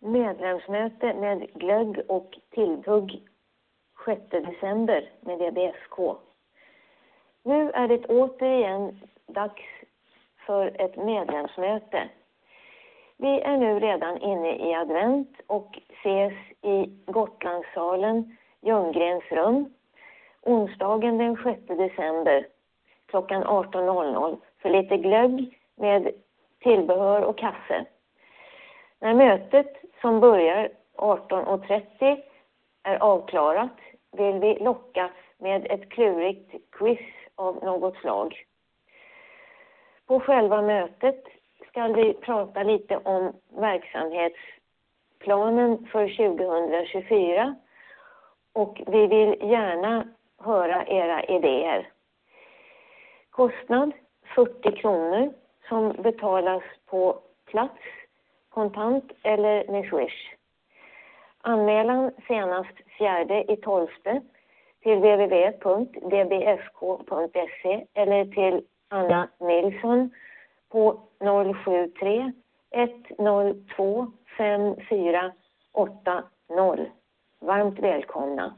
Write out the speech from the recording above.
medlemsmöte med glögg och tilltugg 6 december med DBSK. Nu är det återigen dags för ett medlemsmöte. Vi är nu redan inne i advent och ses i Gotlandssalen, Ljunggrens rum, onsdagen den 6 december klockan 18.00 för lite glögg med tillbehör och kaffe. När mötet som börjar 18.30 är avklarat vill vi locka med ett klurigt quiz av något slag. På själva mötet ska vi prata lite om verksamhetsplanen för 2024 och vi vill gärna höra era idéer. Kostnad 40 kronor som betalas på plats, kontant eller med Swish. Anmälan senast 4 i 12 till www.dbfk.se eller till Anna Nilsson på 073 102 5480. Varmt välkomna!